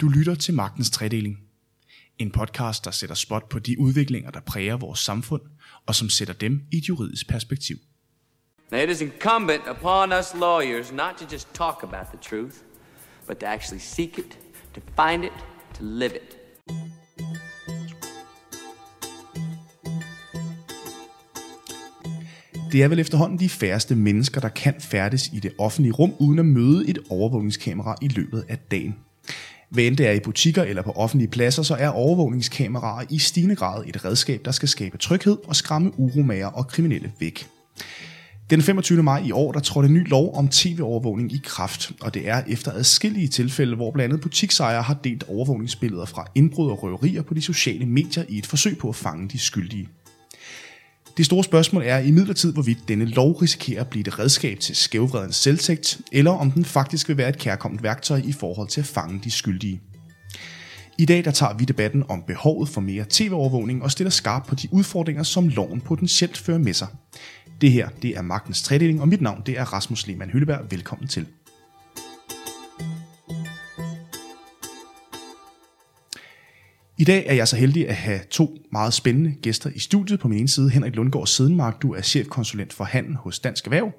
Du lytter til Magtens Tredeling. En podcast, der sætter spot på de udviklinger, der præger vores samfund, og som sætter dem i et juridisk perspektiv. Now, it is incumbent upon us lawyers not to just talk about the truth, but to actually seek it, to find it, to live it. Det er vel efterhånden de færreste mennesker, der kan færdes i det offentlige rum, uden at møde et overvågningskamera i løbet af dagen. Hvad end det er i butikker eller på offentlige pladser, så er overvågningskameraer i stigende grad et redskab, der skal skabe tryghed og skræmme uromager og kriminelle væk. Den 25. maj i år, der trådte en ny lov om tv-overvågning i kraft, og det er efter adskillige tilfælde, hvor blandt andet butiksejere har delt overvågningsbilleder fra indbrud og røverier på de sociale medier i et forsøg på at fange de skyldige. Det store spørgsmål er imidlertid, hvorvidt denne lov risikerer at blive et redskab til skævvredens selvtægt, eller om den faktisk vil være et kærkommet værktøj i forhold til at fange de skyldige. I dag der tager vi debatten om behovet for mere tv-overvågning og stiller skarp på de udfordringer, som loven potentielt fører med sig. Det her det er Magtens Tredeling, og mit navn det er Rasmus Lehmann Hylleberg. Velkommen til. I dag er jeg så heldig at have to meget spændende gæster i studiet. På min ene side Henrik Lundgaard Sidenmark, du er chefkonsulent for handel hos Dansk Erhverv.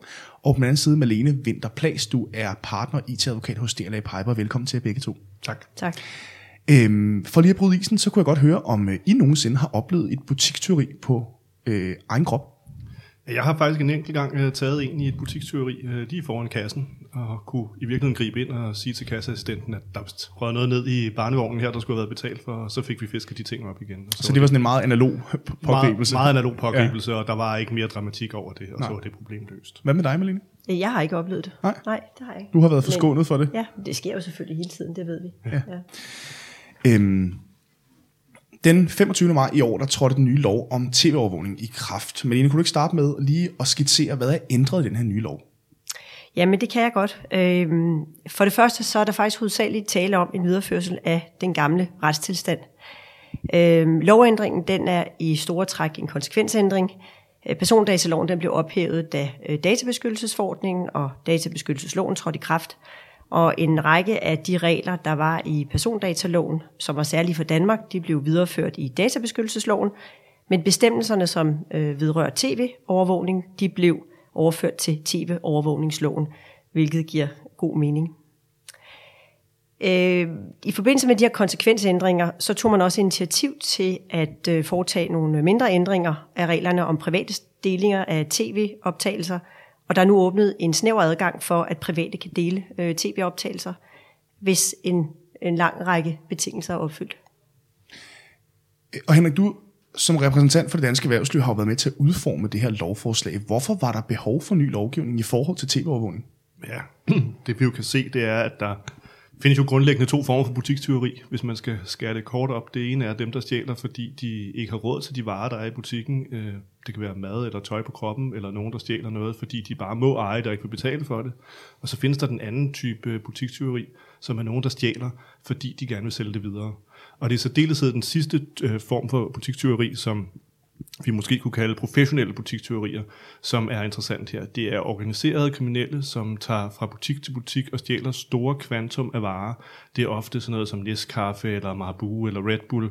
Og på den anden side Malene Winter Plads, du er partner IT-advokat hos DLA Piper. Velkommen til begge to. Tak. Tak. Øhm, for lige at bryde isen, så kunne jeg godt høre, om øh, I nogensinde har oplevet et butiksteori på øh, egen krop. Jeg har faktisk en enkelt gang øh, taget en i et butikstyveri øh, lige foran kassen, og kunne i virkeligheden gribe ind og sige til kasseassistenten, at der var noget ned i barnevognen her, der skulle have været betalt for, og så fik vi fisket de ting op igen. Og Så det var sådan en meget analog pågribelse. Meget, meget analog pågribelse, ja. og der var ikke mere dramatik over det, og Nej. så var det problem løst. Hvad med dig, Malene? Jeg har ikke oplevet det. Nej. Nej, det har jeg ikke. Du har været forskånet for det. Ja, det sker jo selvfølgelig hele tiden, det ved vi. Ja. ja. Øhm, den 25. maj i år, der trådte den nye lov om tv-overvågning i kraft. Malene, kunne du ikke starte med lige at skitsere, hvad er ændret i den her nye lov? Jamen, det kan jeg godt. Øhm, for det første, så er der faktisk hovedsageligt tale om en videreførsel af den gamle retstilstand. Øhm, lovændringen, den er i store træk en konsekvensændring. Øh, Persondataloven, den blev ophævet, da øh, databeskyttelsesforordningen og databeskyttelsesloven trådte i kraft. Og en række af de regler, der var i persondataloven, som var særlige for Danmark, de blev videreført i databeskyttelsesloven. Men bestemmelserne, som øh, vedrører tv-overvågning, de blev overført til tv-overvågningsloven, hvilket giver god mening. Øh, I forbindelse med de her konsekvensændringer, så tog man også initiativ til at øh, foretage nogle mindre ændringer af reglerne om private delinger af tv-optagelser, og der er nu åbnet en snæver adgang for, at private kan dele øh, tv-optagelser, hvis en, en lang række betingelser er opfyldt. Og Henrik, du som repræsentant for det danske erhvervsliv har jo været med til at udforme det her lovforslag. Hvorfor var der behov for ny lovgivning i forhold til tv-overvågning? Ja, det vi jo kan se, det er, at der findes jo grundlæggende to former for butikstyveri, hvis man skal skære det kort op. Det ene er dem, der stjæler, fordi de ikke har råd til de varer, der er i butikken. Øh, det kan være mad eller tøj på kroppen, eller nogen, der stjæler noget, fordi de bare må eje, der ikke vil betale for det. Og så findes der den anden type øh, butikstyveri, som er nogen, der stjæler, fordi de gerne vil sælge det videre. Og det er så deleshed den sidste øh, form for butikstyveri, som vi måske kunne kalde professionelle butikstyverier, som er interessant her. Det er organiserede kriminelle, som tager fra butik til butik og stjæler store kvantum af varer. Det er ofte sådan noget som Nescafe eller Marabu, eller Red Bull,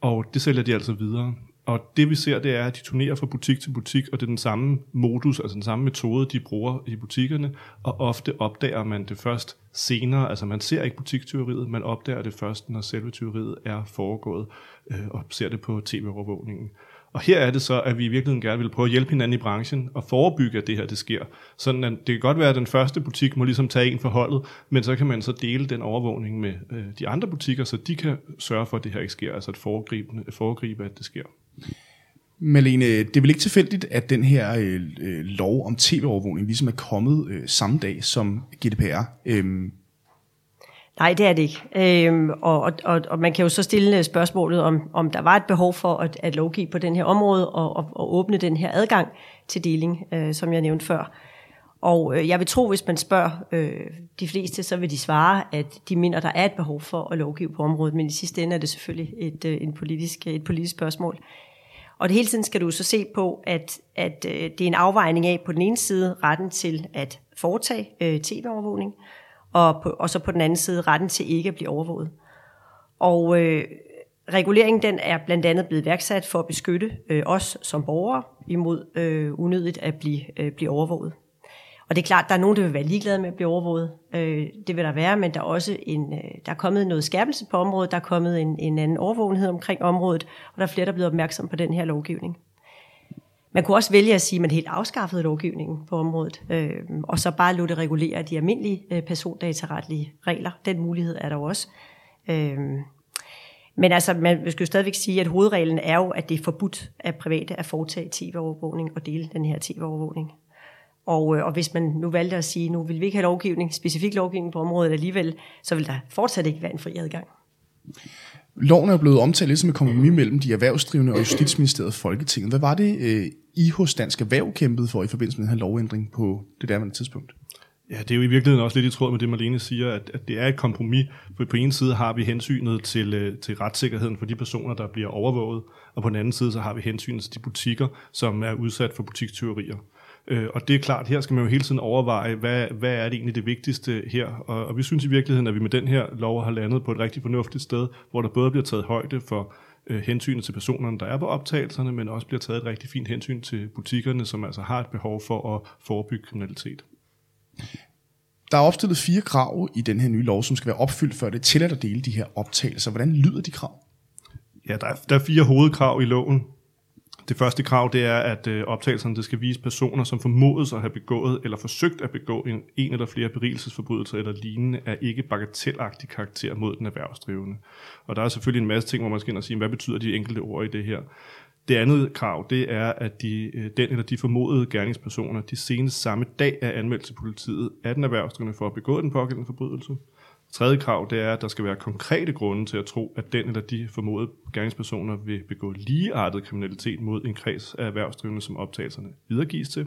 og det sælger de altså videre. Og det vi ser, det er, at de turnerer fra butik til butik, og det er den samme modus, altså den samme metode, de bruger i butikkerne, og ofte opdager man det først senere, altså man ser ikke butikstyveriet, man opdager det først, når selve tyveriet er foregået, øh, og ser det på tv-overvågningen. Og her er det så, at vi i virkeligheden gerne vil prøve at hjælpe hinanden i branchen og forebygge, at det her det sker. Sådan at det kan godt være, at den første butik må ligesom tage en for holdet, men så kan man så dele den overvågning med øh, de andre butikker, så de kan sørge for, at det her ikke sker, altså at foregribe, foregribe at det sker. Malene, det er vel ikke tilfældigt, at den her øh, øh lov om tv-overvågning ligesom er kommet øh, samme dag som GDPR. Øhm, Nej, det er det ikke. Øhm, og, og, og, man kan jo så stille øh, spørgsmålet, om, om der var et behov for at, at lovgive på den her område og, og, og åbne den her adgang til deling, øh, som jeg nævnte før. Og øh, jeg vil tro, hvis man spørger øh, de fleste, så vil de svare, at de mener, der er et behov for at lovgive på området, men i sidste ende er det selvfølgelig et, øh, en politisk, et politisk spørgsmål. Og det hele tiden skal du så se på, at, at øh, det er en afvejning af på den ene side retten til at foretage øh, tv-overvågning, og, på, og så på den anden side retten til ikke at blive overvåget. Og øh, reguleringen den er blandt andet blevet værksat for at beskytte øh, os som borgere imod øh, unødigt at blive, øh, blive overvåget. Og det er klart, der er nogen, der vil være ligeglade med at blive overvåget. Øh, det vil der være, men der er også en, øh, der er kommet noget skærpelse på området, der er kommet en, en anden overvågenhed omkring området, og der er flere, der er blevet opmærksom på den her lovgivning. Man kunne også vælge at sige, at man helt afskaffede lovgivningen på området, øh, og så bare lade det regulere de almindelige øh, persondataretlige regler. Den mulighed er der også. Øh, men altså, man skal jo stadigvæk sige, at hovedreglen er jo, at det er forbudt af private at foretage tv-overvågning og dele den her tv-overvågning. Og, øh, og hvis man nu valgte at sige, nu vil vi ikke have lovgivning, specifik lovgivning på området alligevel, så vil der fortsat ikke være en fri adgang. Loven er blevet omtalt lidt som et kompromis mellem de erhvervsdrivende og Justitsministeriet og Folketinget. Hvad var det, øh, I hos Dansk Erhverv kæmpede for i forbindelse med den her lovændring på det derværende tidspunkt? Ja, det er jo i virkeligheden også lidt i tråd med det, Marlene siger, at, at det er et kompromis. For på en side har vi hensynet til, øh, til retssikkerheden for de personer, der bliver overvåget, og på den anden side så har vi hensynet til de butikker, som er udsat for butikstyverier. Øh, og det er klart, her skal man jo hele tiden overveje, hvad, hvad er det egentlig det vigtigste her? Og, og vi synes i virkeligheden, at vi med den her lov har landet på et rigtig fornuftigt sted, hvor der både bliver taget højde for øh, hensynet til personerne, der er på optagelserne, men også bliver taget et rigtig fint hensyn til butikkerne, som altså har et behov for at forebygge kriminalitet. Der er opstillet fire krav i den her nye lov, som skal være opfyldt, før det er tilladt at dele de her optagelser. Hvordan lyder de krav? Ja, der er, der er fire hovedkrav i loven. Det første krav, det er, at øh, optagelserne det skal vise personer, som formodes at have begået eller forsøgt at begå en, en eller flere berigelsesforbrydelser eller lignende, er ikke bagatelagtig karakter mod den erhvervsdrivende. Og der er selvfølgelig en masse ting, hvor man skal ind og sige, hvad betyder de enkelte ord i det her? Det andet krav, det er, at de, øh, den eller de formodede gerningspersoner, de senest samme dag er anmeldt til politiet af den erhvervsdrivende for at begå den pågældende forbrydelse. Tredje krav, det er, at der skal være konkrete grunde til at tro, at den eller de formodede gerningspersoner vil begå ligeartet kriminalitet mod en kreds af erhvervsdrivende, som optagelserne videregives til.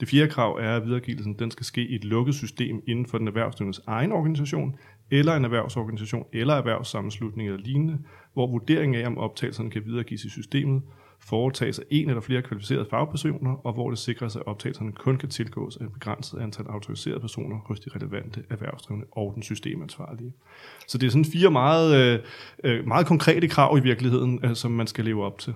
Det fjerde krav er, at videregivelsen den skal ske i et lukket system inden for den erhvervsdrivendes egen organisation, eller en erhvervsorganisation, eller erhvervssammenslutning eller lignende, hvor vurderingen af, om optagelserne kan videregives i systemet, foretages af en eller flere kvalificerede fagpersoner, og hvor det sikres, at optagelserne kun kan tilgås af et begrænset antal autoriserede personer hos de relevante erhvervsdrivende og den systemansvarlige. Så det er sådan fire meget, øh, øh, meget konkrete krav i virkeligheden, øh, som man skal leve op til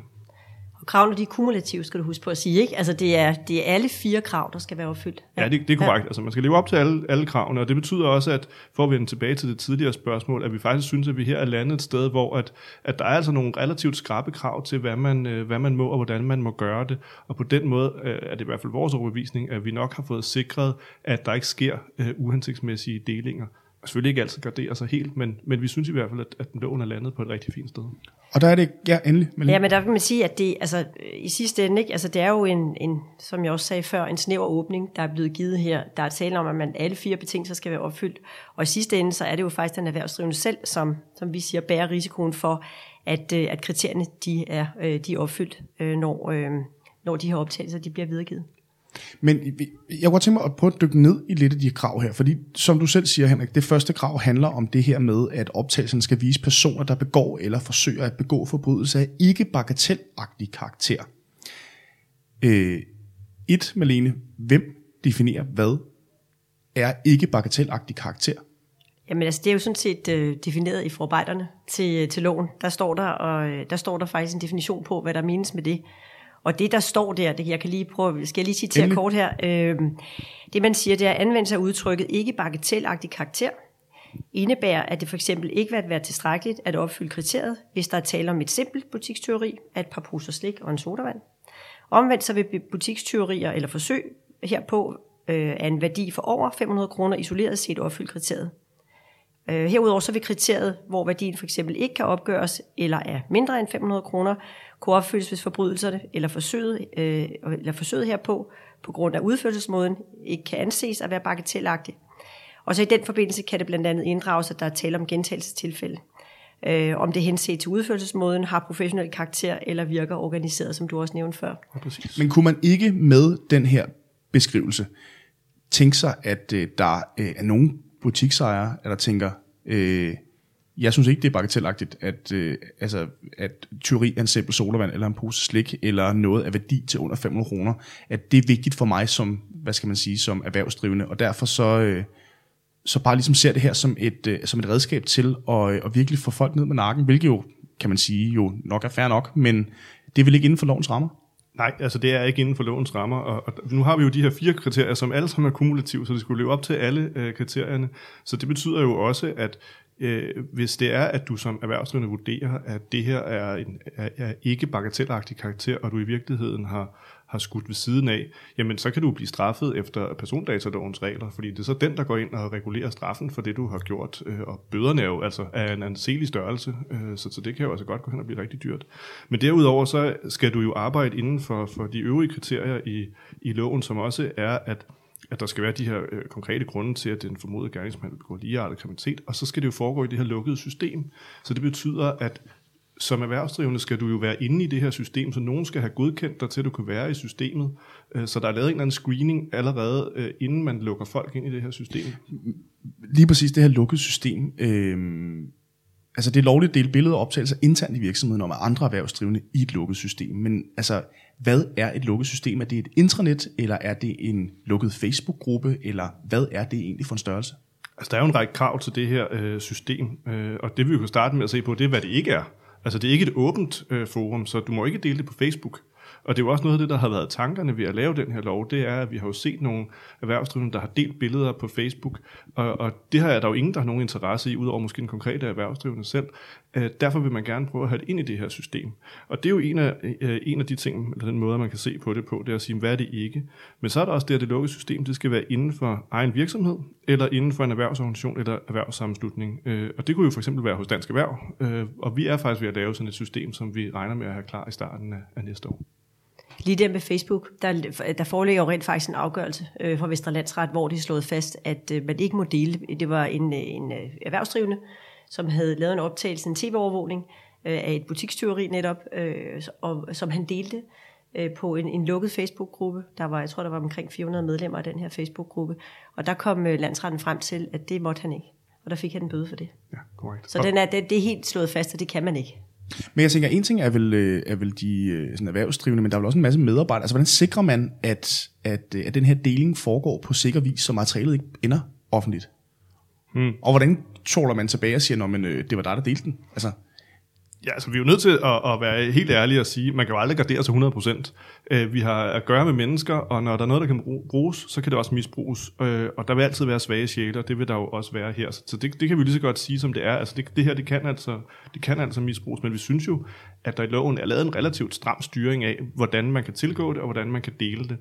kravene de er kumulative, skal du huske på at sige. Ikke? Altså det er, det er alle fire krav, der skal være opfyldt. Ja, ja det, det er korrekt. Ja. Altså man skal leve op til alle, alle kravene, og det betyder også, at for at vende tilbage til det tidligere spørgsmål, at vi faktisk synes, at vi her er landet et sted, hvor at, at der er altså nogle relativt skrappe krav til, hvad man, øh, hvad man må og hvordan man må gøre det. Og på den måde øh, er det i hvert fald vores overbevisning, at vi nok har fået sikret, at der ikke sker uh, uhensigtsmæssige delinger selvfølgelig ikke altid gardere sig helt, men, men vi synes i hvert fald, at, at loven er landet på et rigtig fint sted. Og der er det, ja, endelig. Men... Ja, men der kan man sige, at det, altså, i sidste ende, ikke, altså, det er jo en, en, som jeg også sagde før, en snæver åbning, der er blevet givet her. Der er tale om, at man alle fire betingelser skal være opfyldt. Og i sidste ende, så er det jo faktisk den erhvervsdrivende selv, som, som vi siger, bærer risikoen for, at, øh, at kriterierne de er, øh, de er opfyldt, øh, når, når de her optagelser de bliver videregivet. Men jeg kunne godt tænke mig at prøve at dykke ned i lidt af de krav her, fordi som du selv siger, Henrik, det første krav handler om det her med, at optagelsen skal vise personer, der begår eller forsøger at begå forbrydelser af ikke bagatelagtig karakter. Øh, et, Malene, hvem definerer hvad er ikke bagatelagtig karakter? Jamen altså, det er jo sådan set øh, defineret i forarbejderne til, øh, til loven. Der står der, og øh, der står der faktisk en definition på, hvad der menes med det. Og det, der står der, det jeg kan lige prøve, skal jeg lige citere Endelig. kort her. Øh, det, man siger, det er anvendelse af udtrykket ikke bagatelagtig karakter, indebærer, at det for eksempel ikke vil være tilstrækkeligt at opfylde kriteriet, hvis der er tale om et simpelt butikstyveri af et par poser slik og en sodavand. Omvendt så vil butikstyverier eller forsøg herpå øh, af en værdi for over 500 kroner isoleret set opfylde kriteriet. Øh, herudover så vil kriteriet, hvor værdien for eksempel ikke kan opgøres eller er mindre end 500 kroner, kunne opfyldes, hvis forbrydelserne eller forsøget, øh, eller forsøget herpå på grund af udførelsesmåden ikke kan anses at være bagatellagtigt. Og så i den forbindelse kan det blandt andet inddrages, at der er tale om gentagelsestilfælde. Øh, om det henset til udførelsesmåden har professionel karakter eller virker organiseret, som du også nævnte før. Ja, præcis. Men kunne man ikke med den her beskrivelse tænke sig, at øh, der øh, er nogen butiksejer, der tænker, øh, jeg synes ikke, det er bagatelagtigt, at, øh, altså, at tyveri af en simpel sodavand, eller en pose slik, eller noget af værdi til under 500 kroner, at det er vigtigt for mig som, hvad skal man sige, som erhvervsdrivende, og derfor så, øh, så bare ligesom ser det her som et, øh, som et redskab til at, øh, at virkelig få folk ned med nakken, hvilket jo, kan man sige, jo nok er fair nok, men det er vel ikke inden for lovens rammer? Nej, altså det er ikke inden for lovens rammer, og, og nu har vi jo de her fire kriterier, som alle sammen er kumulative, så det skulle leve op til alle øh, kriterierne. Så det betyder jo også, at øh, hvis det er, at du som erhvervsdrivende vurderer, at det her er, en, er, er ikke bagatelagtig karakter, og du i virkeligheden har, har skudt ved siden af, jamen så kan du blive straffet efter persondatalovens regler, fordi det er så den, der går ind og regulerer straffen for det, du har gjort, øh, og bøderne er jo altså af en anselig størrelse, øh, så, så det kan jo altså godt gå hen og blive rigtig dyrt. Men derudover så skal du jo arbejde inden for, for de øvrige kriterier i, i loven, som også er, at at der skal være de her øh, konkrete grunde til, at den formodede gerningsmand begår ligeartet kriminalitet, og så skal det jo foregå i det her lukkede system. Så det betyder, at som erhvervsdrivende skal du jo være inde i det her system, så nogen skal have godkendt dig til, at du kan være i systemet. Øh, så der er lavet en eller anden screening allerede, øh, inden man lukker folk ind i det her system. Lige præcis det her lukkede system. Øh, altså det er lovligt at dele billeder og optagelser internt i virksomheden om andre erhvervsdrivende i et lukket system. Men altså, hvad er et lukket system? Er det et intranet, eller er det en lukket Facebook-gruppe, eller hvad er det egentlig for en størrelse? Altså, der er jo en række krav til det her øh, system, øh, og det vi kan starte med at se på, det er, hvad det ikke er. Altså det er ikke et åbent øh, forum, så du må ikke dele det på Facebook. Og det er jo også noget af det, der har været tankerne ved at lave den her lov, det er, at vi har jo set nogle erhvervsdrivende, der har delt billeder på Facebook, og, og det her er der jo ingen, der har nogen interesse i, udover måske en konkrete erhvervsdrivende selv. Øh, derfor vil man gerne prøve at have det ind i det her system. Og det er jo en af, øh, en af de ting, eller den måde, man kan se på det på, det er at sige, hvad er det ikke? Men så er der også det, at det lukkede system, det skal være inden for egen virksomhed, eller inden for en erhvervsorganisation eller erhvervssammenslutning. Øh, og det kunne jo for eksempel være hos Dansk Erhverv, og vi er faktisk ved at lave sådan et system, som vi regner med at have klar i starten af næste år. Lige der med Facebook, der, der foreligger jo rent faktisk en afgørelse øh, fra Vestre Landsret, hvor er slået fast, at øh, man ikke må dele. Det var en, øh, en øh, erhvervsdrivende, som havde lavet en optagelse, en tv-overvågning øh, af et butikstyveri netop, øh, og, som han delte øh, på en, en lukket Facebook-gruppe. Der var, jeg tror, der var omkring 400 medlemmer af den her Facebook-gruppe. Og der kom øh, landsretten frem til, at det måtte han ikke. Og der fik han en bøde for det. Ja, korrekt. Så den er, det, det er helt slået fast, og det kan man ikke. Men jeg tænker, en ting er vel, øh, er vel de øh, sådan erhvervsdrivende, men der er vel også en masse medarbejdere. Altså, hvordan sikrer man, at, at, øh, at den her deling foregår på sikker vis, så materialet ikke ender offentligt? Hmm. Og hvordan tåler man tilbage og siger, at det var dig, der delte den? Altså, Ja, altså vi er jo nødt til at, at være helt ærlige og sige, man kan jo aldrig gardere til 100%. Øh, vi har at gøre med mennesker, og når der er noget, der kan bruges, så kan det også misbruges. Øh, og der vil altid være svage sjæle, og det vil der jo også være her. Så det, det kan vi lige så godt sige, som det er. Altså det, det her, det kan, altså, det kan altså misbruges, men vi synes jo, at der i loven er lavet en relativt stram styring af, hvordan man kan tilgå det, og hvordan man kan dele det.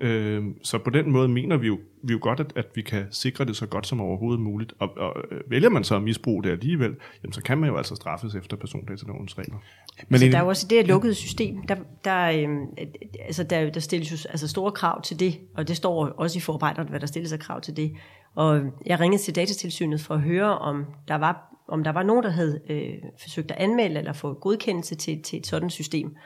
Øh, så på den måde mener vi jo, vi jo godt, at, at vi kan sikre det så godt som overhovedet muligt. Og, og øh, vælger man så at misbruge det alligevel, jamen, så kan man jo altså straffes efter persondatalovens regler. Men altså, der er jo også det her lukkede system, der, der, øh, altså, der, der stilles jo altså store krav til det, og det står også i forarbejderne, hvad der stilles af krav til det. Og jeg ringede til datatilsynet for at høre, om der var om der var nogen, der havde øh, forsøgt at anmelde eller få godkendelse til, til et sådan system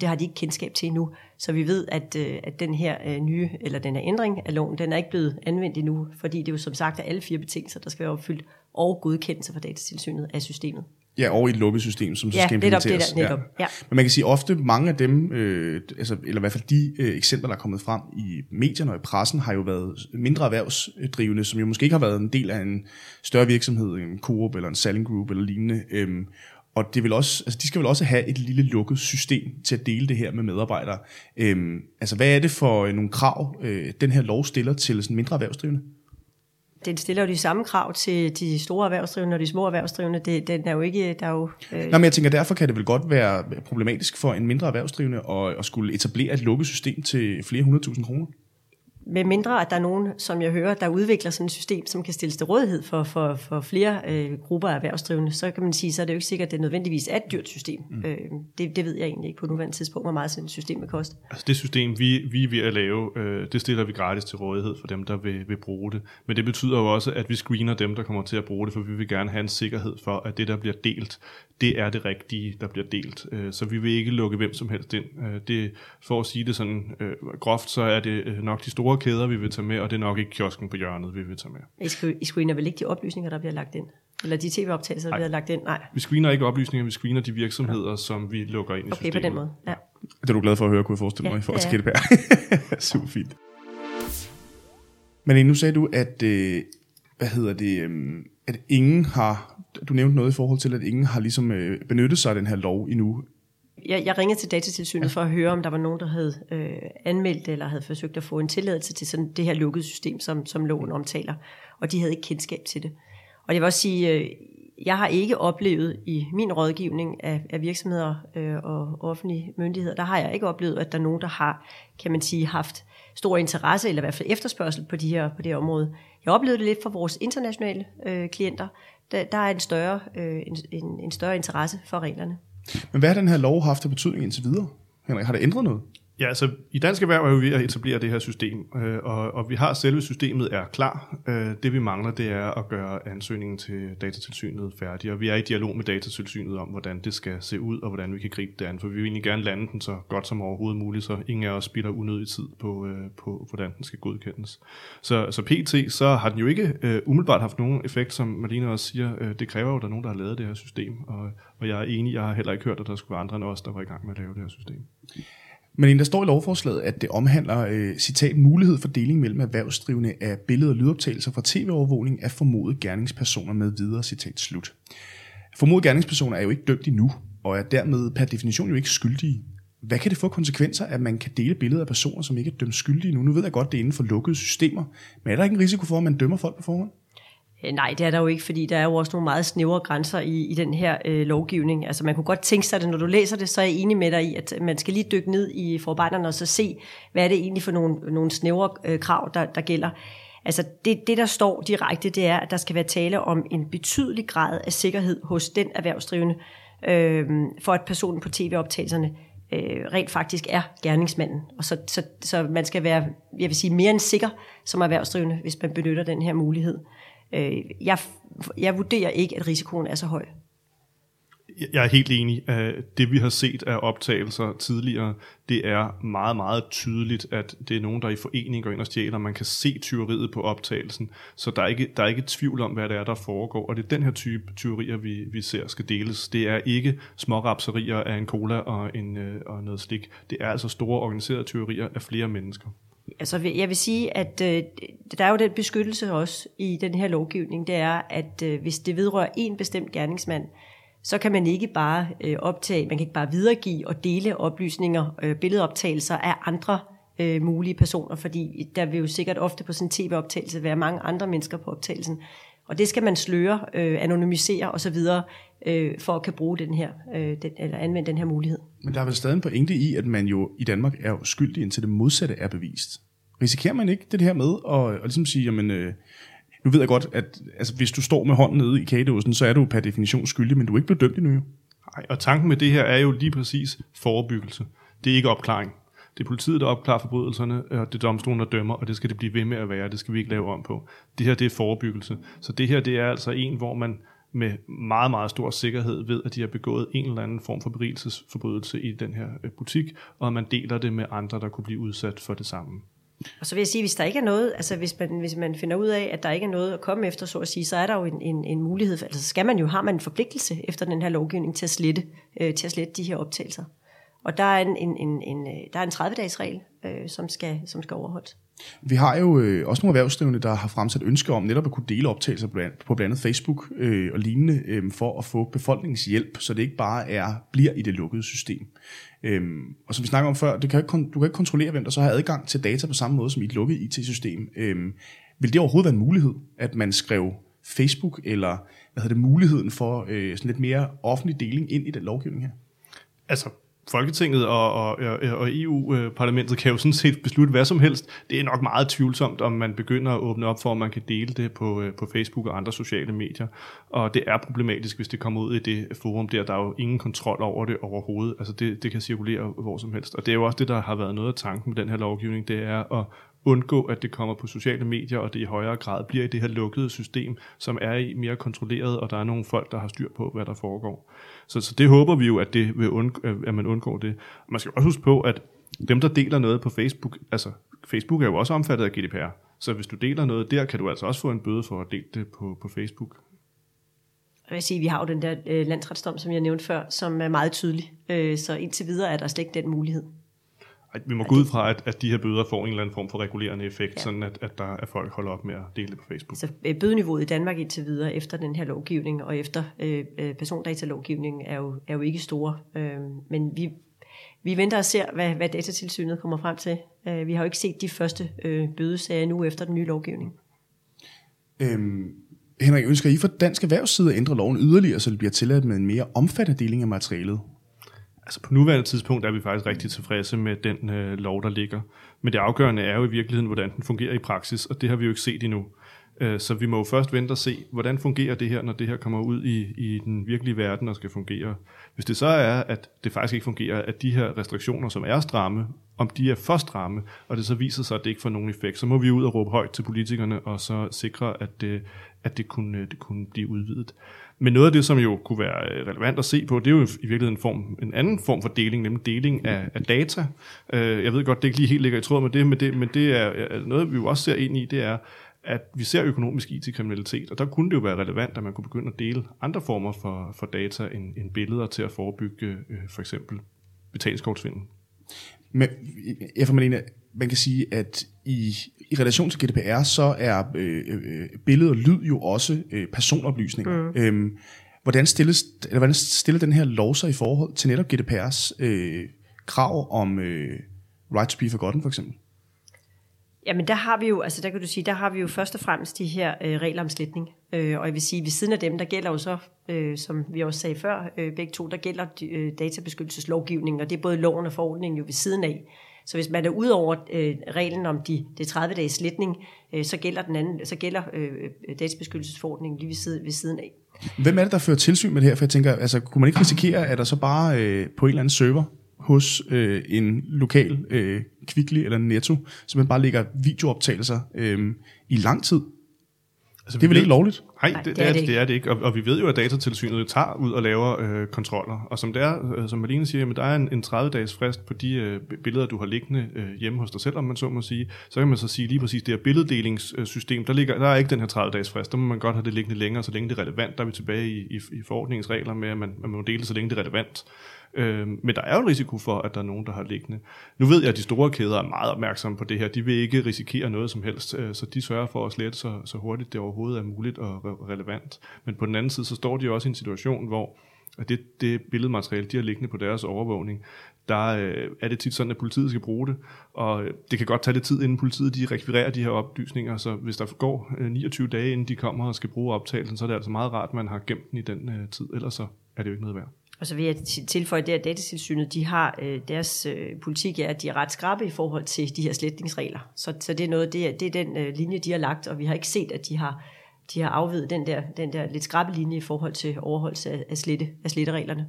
det har de ikke kendskab til endnu. Så vi ved, at, øh, at den her øh, nye, eller den her ændring af loven, den er ikke blevet anvendt endnu, fordi det er jo som sagt er alle fire betingelser, der skal være opfyldt, og godkendelse fra datatilsynet af systemet. Ja, og i et lukket system, som så ja, skal implementeres. Ja, det netop. Ja. Men man kan sige, ofte mange af dem, øh, altså, eller i hvert fald de øh, eksempler, der er kommet frem i medierne og i pressen, har jo været mindre erhvervsdrivende, som jo måske ikke har været en del af en større virksomhed, en Coop eller en Selling Group eller lignende. Øh, og det vil også, altså de skal vel også have et lille lukket system til at dele det her med medarbejdere. Øhm, altså hvad er det for nogle krav, øh, den her lov stiller til sådan mindre erhvervsdrivende? Den stiller jo de samme krav til de store erhvervsdrivende og de små erhvervsdrivende. Det, den er jo ikke, der er jo... Øh... Nå, men jeg tænker, derfor kan det vel godt være problematisk for en mindre erhvervsdrivende at, at skulle etablere et lukket system til flere hundredtusind kroner med mindre at der er nogen, som jeg hører, der udvikler sådan et system, som kan stilles til rådighed for, for, for flere øh, grupper af erhvervsdrivende, så kan man sige, så er det jo ikke sikkert, at det nødvendigvis er et dyrt system. Mm. Øh, det, det ved jeg egentlig ikke på nuværende tidspunkt, hvor meget sådan et system vil koste. Altså det system, vi, vi er ved at lave, øh, det stiller vi gratis til rådighed for dem, der vil, vil bruge det. Men det betyder jo også, at vi screener dem, der kommer til at bruge det, for vi vil gerne have en sikkerhed for, at det, der bliver delt, det er det rigtige, der bliver delt. Øh, så vi vil ikke lukke hvem som helst ind. Øh, det, for at sige det sådan øh, groft, så er det nok de store kæder, vi vil tage med, og det er nok ikke kiosken på hjørnet, vi vil tage med. I screener vel ikke de oplysninger, der bliver lagt ind? Eller de tv-optagelser, der bliver lagt ind? Nej. Vi screener ikke oplysninger, vi screener de virksomheder, ja. som vi lukker ind i okay, systemet. Okay, på den måde. Ja. Det er du glad for at høre, kunne jeg forestille mig, ja, i forhold til GDPR. Super fint. Men nu sagde du, at øh, hvad hedder det, øhm, at ingen har, du nævnte noget i forhold til, at ingen har ligesom øh, benyttet sig af den her lov endnu. Jeg, jeg ringede til datatilsynet for at høre, om der var nogen, der havde øh, anmeldt eller havde forsøgt at få en tilladelse til sådan det her lukkede system, som, som loven omtaler. Og de havde ikke kendskab til det. Og jeg vil også sige, øh, jeg har ikke oplevet i min rådgivning af, af virksomheder øh, og offentlige myndigheder, der har jeg ikke oplevet, at der er nogen, der har, kan man sige, haft stor interesse, eller i hvert fald efterspørgsel på, de her, på det her område. Jeg oplevede det lidt for vores internationale øh, klienter. Der, der er en større, øh, en, en, en større interesse for reglerne. Men hvad har den her lov haft af betydning indtil videre? Henrik, har det ændret noget? Ja, altså i Dansk Erhverv er vi ved at etablere det her system, øh, og, og vi har selve systemet er klar. Øh, det vi mangler, det er at gøre ansøgningen til datatilsynet færdig, og vi er i dialog med datatilsynet om, hvordan det skal se ud, og hvordan vi kan gribe det an, for vi vil egentlig gerne lande den så godt som overhovedet muligt, så ingen af os spilder unødig tid på, øh, på hvordan den skal godkendes. Så, så PT, så har den jo ikke øh, umiddelbart haft nogen effekt, som Malina også siger. Øh, det kræver jo, at der er nogen, der har lavet det her system, og, og jeg er enig, jeg har heller ikke hørt, at der skulle være andre end os, der var i gang med at lave det her system. Men der står i lovforslaget, at det omhandler, øh, citat, mulighed for deling mellem erhvervsdrivende af billeder og lydoptagelser fra tv-overvågning af formodede gerningspersoner med videre, citat slut. Formodede gerningspersoner er jo ikke dømt endnu, og er dermed per definition jo ikke skyldige. Hvad kan det få konsekvenser, at man kan dele billeder af personer, som ikke er dømt skyldige nu? Nu ved jeg godt, det er inden for lukkede systemer, men er der ikke en risiko for, at man dømmer folk på forhånd? Øh, nej, det er der jo ikke, fordi der er jo også nogle meget snævre grænser i, i den her øh, lovgivning. Altså man kunne godt tænke sig det, når du læser det, så er jeg enig med dig i, at man skal lige dykke ned i forarbejderne og så se, hvad er det egentlig for nogle, nogle snævre øh, krav, der, der gælder. Altså det, det, der står direkte, det er, at der skal være tale om en betydelig grad af sikkerhed hos den erhvervsdrivende, øh, for at personen på tv-optagelserne øh, rent faktisk er gerningsmanden. Og så, så, så man skal være, jeg vil sige, mere end sikker som erhvervsdrivende, hvis man benytter den her mulighed. Øh, jeg, jeg vurderer ikke, at risikoen er så høj. Jeg er helt enig. Øh, det vi har set af optagelser tidligere, det er meget, meget tydeligt, at det er nogen, der er i forening går ind og stjæler. Man kan se tyveriet på optagelsen, så der er, ikke, der er ikke tvivl om, hvad det er, der foregår. Og det er den her type tyverier, vi, vi ser skal deles. Det er ikke små rapserier af en cola og, en, øh, og noget slik. Det er altså store organiserede tyverier af flere mennesker. Altså, jeg vil sige, at øh, der er jo den beskyttelse også i den her lovgivning, det er, at øh, hvis det vedrører en bestemt gerningsmand, så kan man ikke bare øh, optage, man kan ikke bare videregive og dele oplysninger, øh, billedoptagelser af andre øh, mulige personer, fordi der vil jo sikkert ofte på sådan en tv-optagelse være mange andre mennesker på optagelsen. Og det skal man sløre, øh, anonymisere osv., øh, for at kan bruge den her, øh, den, eller anvende den her mulighed. Men der er vel stadig en pointe i, at man jo i Danmark er skyldig, indtil det modsatte er bevist. Risikerer man ikke det her med at, at ligesom sige, jamen, øh, nu ved jeg godt, at altså, hvis du står med hånden nede i kagedåsen, så er du per definition skyldig, men du er ikke blevet dømt endnu. Nej, og tanken med det her er jo lige præcis forebyggelse. Det er ikke opklaring. Det er politiet, der opklarer forbrydelserne, øh, og det er domstolen, der dømmer, og det skal det blive ved med at være. Det skal vi ikke lave om på. Det her, det er forebyggelse. Så det her, det er altså en, hvor man med meget, meget stor sikkerhed ved, at de har begået en eller anden form for berigelsesforbrydelse i den her øh, butik, og man deler det med andre, der kunne blive udsat for det samme. Og så vil jeg sige, hvis der ikke er noget, altså hvis man, hvis man finder ud af, at der ikke er noget at komme efter, så at sige, så er der jo en, en, en mulighed, for, altså skal man jo, har man en forpligtelse efter den her lovgivning til at slette, øh, til at slette de her optagelser. Og der er en, en, en, en, øh, der er en 30-dages regel, øh, som, skal, som skal overholdes. Vi har jo øh, også nogle erhvervsdrivende, der har fremsat ønsker om netop at kunne dele optagelser på blandt, på blandt andet Facebook øh, og lignende, øh, for at få befolkningens hjælp, så det ikke bare er bliver i det lukkede system. Øhm, og som vi snakker om før, du kan, ikke, du kan ikke kontrollere, hvem der så har adgang til data på samme måde som i et lukket IT-system. Øhm, vil det overhovedet være en mulighed, at man skrev Facebook eller hvad hedder det, muligheden for øh, sådan lidt mere offentlig deling ind i den lovgivning her? Altså, Folketinget og, og, og EU-parlamentet kan jo sådan set beslutte hvad som helst. Det er nok meget tvivlsomt, om man begynder at åbne op for, at man kan dele det på, øh, på Facebook og andre sociale medier. Og det er problematisk, hvis det kommer ud i det forum der. Der er jo ingen kontrol over det overhovedet. Altså det, det kan cirkulere hvor som helst. Og det er jo også det, der har været noget af tanken med den her lovgivning. Det er at undgå, at det kommer på sociale medier, og det i højere grad bliver i det her lukkede system, som er i mere kontrolleret, og der er nogle folk, der har styr på, hvad der foregår. Så, så det håber vi jo, at, det vil undg- øh, at man undgår det. Og man skal også huske på, at dem, der deler noget på Facebook, altså Facebook er jo også omfattet af GDPR, så hvis du deler noget der, kan du altså også få en bøde for at dele det på, på Facebook. Jeg vil sige, vi har jo den der øh, landsretsdom, som jeg nævnte før, som er meget tydelig. Øh, så indtil videre er der slet ikke den mulighed. Vi må gå ud fra, at, at de her bøder får en eller anden form for regulerende effekt, ja. sådan at, at der er folk holder op med at dele det på Facebook. Så øh, bødeniveauet i Danmark indtil videre efter den her lovgivning og efter øh, øh, persondatalovgivningen er jo, er jo ikke store. Øh, men vi, vi venter og ser, hvad, hvad datatilsynet kommer frem til. Øh, vi har jo ikke set de første øh, bødesager nu efter den nye lovgivning. Øhm, Henrik, ønsker I fra Dansk Erhvervsside at ændre loven yderligere, så det bliver tilladt med en mere omfattende deling af materialet? Altså på nuværende tidspunkt er vi faktisk rigtig tilfredse med den øh, lov, der ligger. Men det afgørende er jo i virkeligheden, hvordan den fungerer i praksis, og det har vi jo ikke set endnu. Øh, så vi må jo først vente og se, hvordan fungerer det her, når det her kommer ud i, i den virkelige verden og skal fungere. Hvis det så er, at det faktisk ikke fungerer, at de her restriktioner, som er stramme, om de er for stramme, og det så viser sig, at det ikke får nogen effekt, så må vi ud og råbe højt til politikerne, og så sikre, at det, at det, kunne, øh, det kunne blive udvidet. Men noget af det, som jo kunne være øh, relevant at se på, det er jo i virkeligheden en, form, en anden form for deling, nemlig deling af, af data. Øh, jeg ved godt, det ikke lige helt ligger i tråd med det, men det, men det er noget, vi jo også ser ind i, det er, at vi ser økonomisk IT-kriminalitet, og der kunne det jo være relevant, at man kunne begynde at dele andre former for, for data end, end billeder til at forebygge øh, for eksempel betalingskortsvindel. Men jeg Malene, man kan sige, at i, i relation til GDPR, så er øh, øh, billede og lyd jo også øh, personoplysninger. Mm. Øhm, hvordan, stilles, eller hvordan stiller den her lov sig i forhold til netop GDPR's øh, krav om øh, right to be forgotten for eksempel? Jamen der har vi jo, altså der kan du sige, der har vi jo først og fremmest de her øh, regler om sletning. Øh, og jeg vil sige, ved siden af dem, der gælder jo så, øh, som vi også sagde før, øh, begge to, der gælder øh, databeskyttelseslovgivningen, og det er både loven og forordningen jo ved siden af. Så hvis man er ud over øh, reglen om de, det 30 dages sletning, øh, så gælder den anden, så gælder øh, databeskyttelsesforordningen lige ved siden, ved siden af. Hvem er det, der fører tilsyn med det her? For jeg tænker, altså, kunne man ikke risikere, at der så bare øh, på en eller anden server hos øh, en lokal øh, Kvickly eller Netto, så man bare lægger videooptagelser øh, i lang tid. Altså, det er vel ved, ikke lovligt? Nej, det, det, det, er, det, det er det ikke. Og, og vi ved jo, at datatilsynet tager ud og laver øh, kontroller. Og som det er, øh, som Malene siger, jamen, der er en, en 30-dages frist på de øh, billeder, du har liggende øh, hjemme hos dig selv, om man så må sige. Så kan man så sige lige præcis, det her billeddelingssystem, der, ligger, der er ikke den her 30-dages frist. Der må man godt have det liggende længere, så længe det er relevant. Der er vi tilbage i, i, i forordningens regler med, at man, man må dele, så længe det er relevant. Øh, men der er jo en risiko for, at der er nogen, der har liggende. Nu ved jeg, at de store kæder er meget opmærksomme på det her. De vil ikke risikere noget som helst, øh, så de sørger for at slette så, så hurtigt det overhovedet er muligt og re- relevant. Men på den anden side, så står de jo også i en situation, hvor at det, det billedmateriale, de har liggende på deres overvågning, der øh, er det tit sådan, at politiet skal bruge det, og øh, det kan godt tage lidt tid, inden politiet de rekvirerer de her oplysninger, så hvis der går øh, 29 dage, inden de kommer og skal bruge optagelsen, så er det altså meget rart, at man har gemt den i den øh, tid, ellers så er det jo ikke noget værd. Og så vil jeg tilføje, at datatilsynet, de har øh, deres øh, politik er, at de er ret skrabe i forhold til de her sletningsregler. Så, så det er noget, det er, det er den øh, linje, de har lagt, og vi har ikke set, at de har, de har afvidet den der, den der lidt skrabe linje i forhold til overholdelse af, af, slette, af slettereglerne.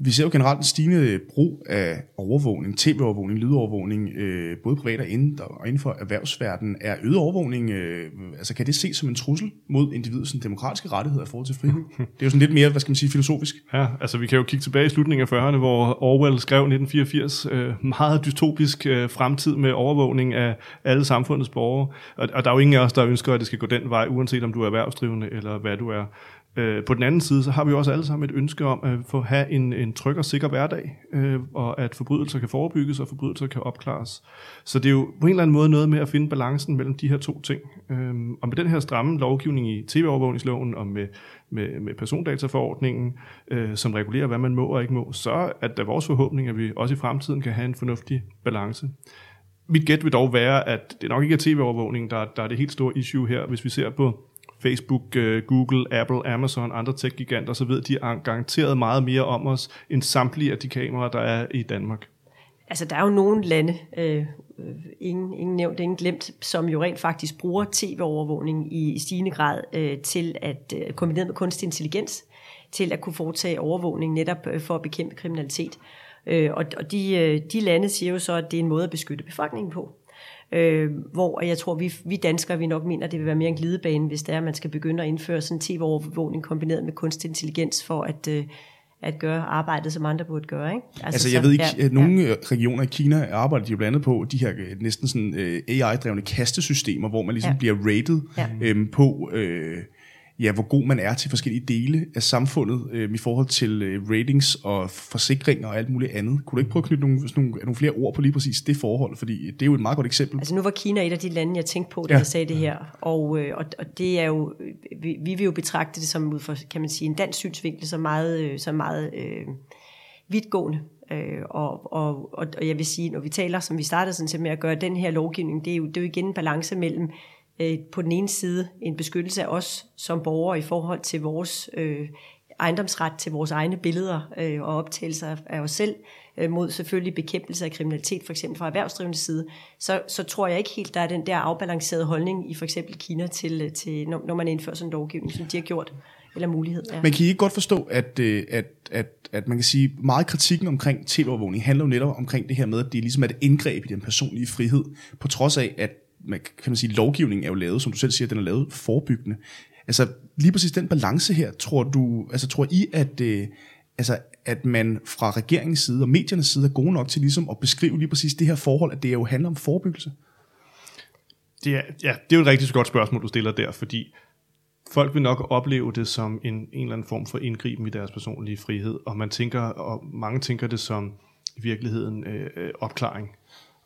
Vi ser jo generelt en stigende brug af overvågning, tv-overvågning, lydovervågning, øh, både privat og inden, og inden for erhvervsverdenen. Er øget overvågning, øh, altså kan det ses som en trussel mod individets demokratiske rettigheder i forhold til frihed? Det er jo sådan lidt mere, hvad skal man sige, filosofisk. Ja, altså vi kan jo kigge tilbage i slutningen af 40'erne, hvor Orwell skrev 1984, øh, meget dystopisk øh, fremtid med overvågning af alle samfundets borgere. Og, og der er jo ingen af os, der ønsker, at det skal gå den vej, uanset om du er erhvervsdrivende eller hvad du er. Øh, på den anden side, så har vi også alle sammen et ønske om at få have en, en tryg og sikker hverdag, øh, og at forbrydelser kan forebygges, og forbrydelser kan opklares. Så det er jo på en eller anden måde noget med at finde balancen mellem de her to ting. Øh, og med den her stramme lovgivning i tv-overvågningsloven, og med, med, med persondataforordningen, øh, som regulerer, hvad man må og ikke må, så er det vores forhåbning, at vi også i fremtiden kan have en fornuftig balance. Mit gæt vil dog være, at det nok ikke er tv-overvågning, der, der er det helt store issue her, hvis vi ser på Facebook, øh, Google, Apple, Amazon, andre tech-giganter, så ved de garanteret meget mere om os, end samtlige af de kameraer, der er i Danmark. Altså, der er jo nogle lande, øh, øh ingen, ingen nævnt, ingen glemt, som jo rent faktisk bruger tv-overvågning i, i stigende grad øh, til at øh, kombinere med kunstig intelligens, til at kunne foretage overvågning netop øh, for at bekæmpe kriminalitet. Øh, og og de, øh, de lande siger jo så, at det er en måde at beskytte befolkningen på. Øh, hvor jeg tror, vi, vi danskere vi nok mener, at det vil være mere en glidebane, hvis det er, at man skal begynde at indføre sådan tv-overvågning kombineret med kunstig intelligens for at, øh, at gøre arbejdet, som andre burde gøre. Ikke? Altså, altså jeg så, ved ikke, ja, at nogle ja. regioner i Kina arbejder de jo blandt andet på de her øh, næsten sådan uh, øh, AI-drevne kastesystemer, hvor man ligesom ja. bliver rated ja. øhm, på... Øh, ja, hvor god man er til forskellige dele af samfundet øh, i forhold til øh, ratings og forsikringer og alt muligt andet. Kunne du ikke prøve at knytte nogle, nogle, nogle flere ord på lige præcis det forhold? Fordi det er jo et meget godt eksempel. Altså nu var Kina et af de lande, jeg tænkte på, da ja. jeg sagde det her. Og, øh, og, og det er jo, vi, vi vil jo betragte det som ud fra, kan man sige, en dansk synsvinkel, som meget, øh, som meget øh, vidtgående. Øh, og, og, og, og jeg vil sige, når vi taler, som vi startede sådan set med at gøre den her lovgivning, det er jo, det er jo igen en balance mellem Øh, på den ene side en beskyttelse af os som borgere i forhold til vores øh, ejendomsret til vores egne billeder øh, og optagelser af os selv, øh, mod selvfølgelig bekæmpelse af kriminalitet, for eksempel fra erhvervsdrivende side, så, så tror jeg ikke helt, der er den der afbalancerede holdning i for eksempel Kina, til, øh, til når, når man indfører sådan en lovgivning, som de har gjort, eller mulighed. Ja. Men kan I ikke godt forstå, at, øh, at, at, at man kan sige, meget kritikken omkring tv-overvågning handler jo netop omkring det her med, at det ligesom er et indgreb i den personlige frihed, på trods af, at man, kan man sige, lovgivningen er jo lavet, som du selv siger, den er lavet forebyggende. Altså lige præcis den balance her, tror du, altså tror I, at, øh, altså, at man fra regeringens side og mediernes side er gode nok til ligesom at beskrive lige præcis det her forhold, at det jo handler om forebyggelse? Det er, ja, det er jo et rigtig godt spørgsmål, du stiller der, fordi folk vil nok opleve det som en, en eller anden form for indgriben i deres personlige frihed, og man tænker, og mange tænker det som i virkeligheden øh, øh opklaring.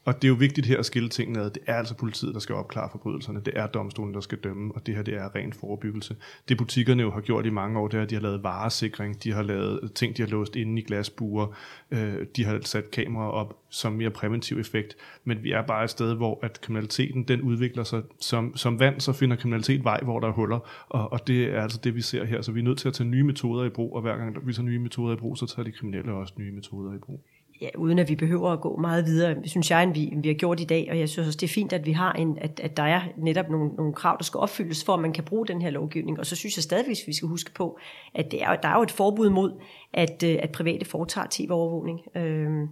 Og det er jo vigtigt her at skille tingene ad. Det er altså politiet, der skal opklare forbrydelserne. Det er domstolen, der skal dømme, og det her det er ren forebyggelse. Det butikkerne jo har gjort i mange år, det er, at de har lavet varesikring, de har lavet ting, de har låst inde i glasbuer, øh, de har sat kameraer op som mere præventiv effekt. Men vi er bare et sted, hvor at kriminaliteten den udvikler sig som, som vand, så finder kriminalitet vej, hvor der er huller. Og, og det er altså det, vi ser her. Så vi er nødt til at tage nye metoder i brug, og hver gang vi tager nye metoder i brug, så tager de kriminelle også nye metoder i brug ja, uden at vi behøver at gå meget videre, synes jeg, end vi, end vi har gjort i dag. Og jeg synes også, det er fint, at vi har en, at, at der er netop nogle, nogle krav, der skal opfyldes, for at man kan bruge den her lovgivning. Og så synes jeg stadigvis, vi skal huske på, at det er, der er jo et forbud mod, at, øh, at private foretager tv-overvågning. Øhm,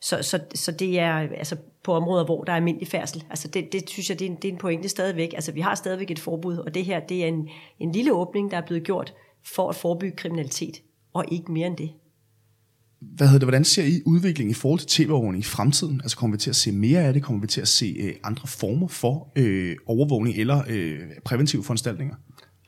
så, så, så det er altså på områder, hvor der er almindelig færdsel. Altså det, det synes jeg, det er, en, det er en pointe stadigvæk. Altså vi har stadigvæk et forbud, og det her, det er en, en lille åbning, der er blevet gjort for at forebygge kriminalitet, og ikke mere end det hvad hedder det, hvordan ser I udviklingen i forhold til tv-overvågning i fremtiden? Altså kommer vi til at se mere af det? Kommer vi til at se øh, andre former for øh, overvågning eller øh, præventive foranstaltninger?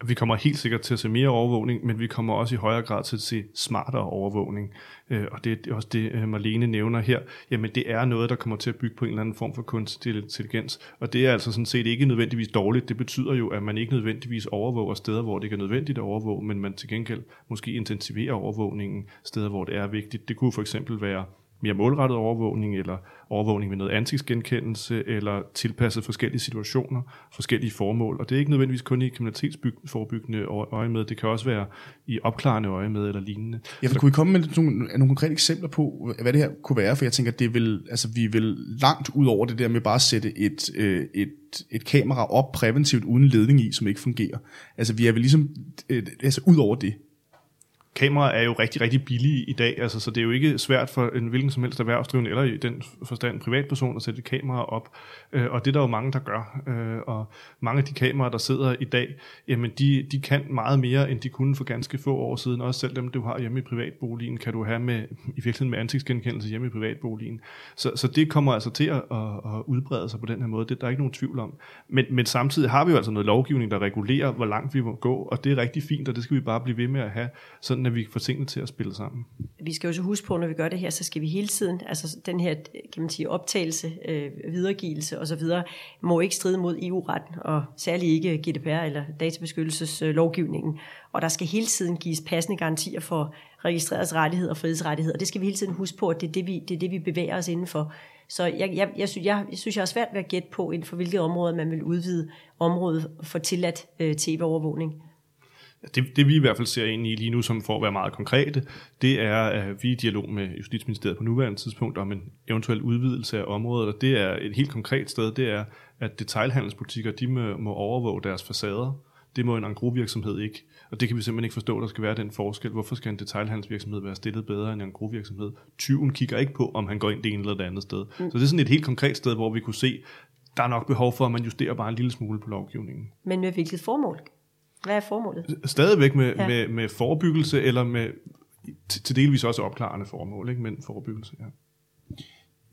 Vi kommer helt sikkert til at se mere overvågning, men vi kommer også i højere grad til at se smartere overvågning. Øh, og det er også det, øh, Marlene nævner her. Jamen det er noget, der kommer til at bygge på en eller anden form for kunstig intelligens. Og det er altså sådan set ikke nødvendigvis dårligt. Det betyder jo, at man ikke nødvendigvis overvåger steder, hvor det ikke er nødvendigt at overvåge, men man til gengæld måske intensiverer overvågningen steder, hvor det er vigtigt. Det kunne for eksempel være mere målrettet overvågning, eller overvågning med noget ansigtsgenkendelse, eller tilpasset forskellige situationer, forskellige formål. Og det er ikke nødvendigvis kun i kriminalitetsforebyggende øje med, det kan også være i opklarende øje med eller lignende. Ja, for kunne I komme med nogle, nogle konkrete eksempler på, hvad det her kunne være? For jeg tænker, det vil, altså, vi vel langt ud over det der med bare at sætte et, øh, et, et kamera op præventivt uden ledning i, som ikke fungerer. Altså vi er vel ligesom øh, altså, ud over det kameraer er jo rigtig, rigtig billige i dag, altså, så det er jo ikke svært for en hvilken som helst erhvervsdrivende, eller i den forstand en privatperson, at sætte et kamera op. Øh, og det er der jo mange, der gør. Øh, og mange af de kameraer, der sidder i dag, jamen de, de kan meget mere, end de kunne for ganske få år siden. Også selv dem, du har hjemme i privatboligen, kan du have med, i virkeligheden med ansigtsgenkendelse hjemme i privatboligen. Så, så det kommer altså til at, at, at udbrede sig på den her måde. Det der er ikke nogen tvivl om. Men, men samtidig har vi jo altså noget lovgivning, der regulerer, hvor langt vi må gå, og det er rigtig fint, og det skal vi bare blive ved med at have, sådan sådan, at vi får tingene til at spille sammen. Vi skal jo så huske på, når vi gør det her, så skal vi hele tiden, altså den her kan man sige, optagelse, øh, videregivelse osv., må ikke stride mod EU-retten, og særligt ikke GDPR eller databeskyttelseslovgivningen. Og der skal hele tiden gives passende garantier for registreres rettigheder og frihedsrettigheder. Det skal vi hele tiden huske på, at det er det, vi, det er det, vi bevæger os indenfor. Så jeg, jeg, jeg, synes, jeg, jeg synes, jeg har svært ved at gætte på, inden for hvilket område man vil udvide området for tilladt øh, tv-overvågning. Det, det vi i hvert fald ser ind i lige nu, som for at være meget konkrete, det er, at vi er i dialog med Justitsministeriet på nuværende tidspunkt om en eventuel udvidelse af området, og det er et helt konkret sted, det er, at detailhandelsbutikker, de må, må overvåge deres facader. Det må en engrovirksomhed ikke. Og det kan vi simpelthen ikke forstå, der skal være den forskel. Hvorfor skal en detailhandelsvirksomhed være stillet bedre end en engrovirksomhed? Tyven kigger ikke på, om han går ind det ene eller det andet sted. Mm. Så det er sådan et helt konkret sted, hvor vi kunne se, der er nok behov for, at man justerer bare en lille smule på lovgivningen. Men med hvilket formål? Hvad er formålet? Stadigvæk med, ja. med, med forebyggelse, eller med til delvis også opklarende formål, ikke? men forebyggelse, ja.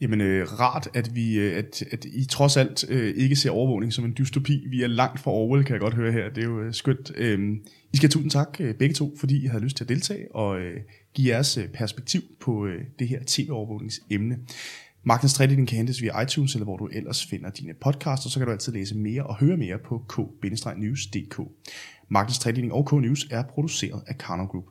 Jamen øh, rart, at, vi, øh, at, at I trods alt øh, ikke ser overvågning som en dystopi. Vi er langt fra Orwell, kan jeg godt høre her. Det er jo øh, skønt. Øh, I skal have tusind tak øh, begge to, fordi I havde lyst til at deltage og øh, give jeres øh, perspektiv på øh, det her tv-overvågningsemne. Magtens Tredeling kan hentes via iTunes, eller hvor du ellers finder dine podcasts, og så kan du altid læse mere og høre mere på k-news.dk. Magtens Tredeling og K-News er produceret af Karno Group.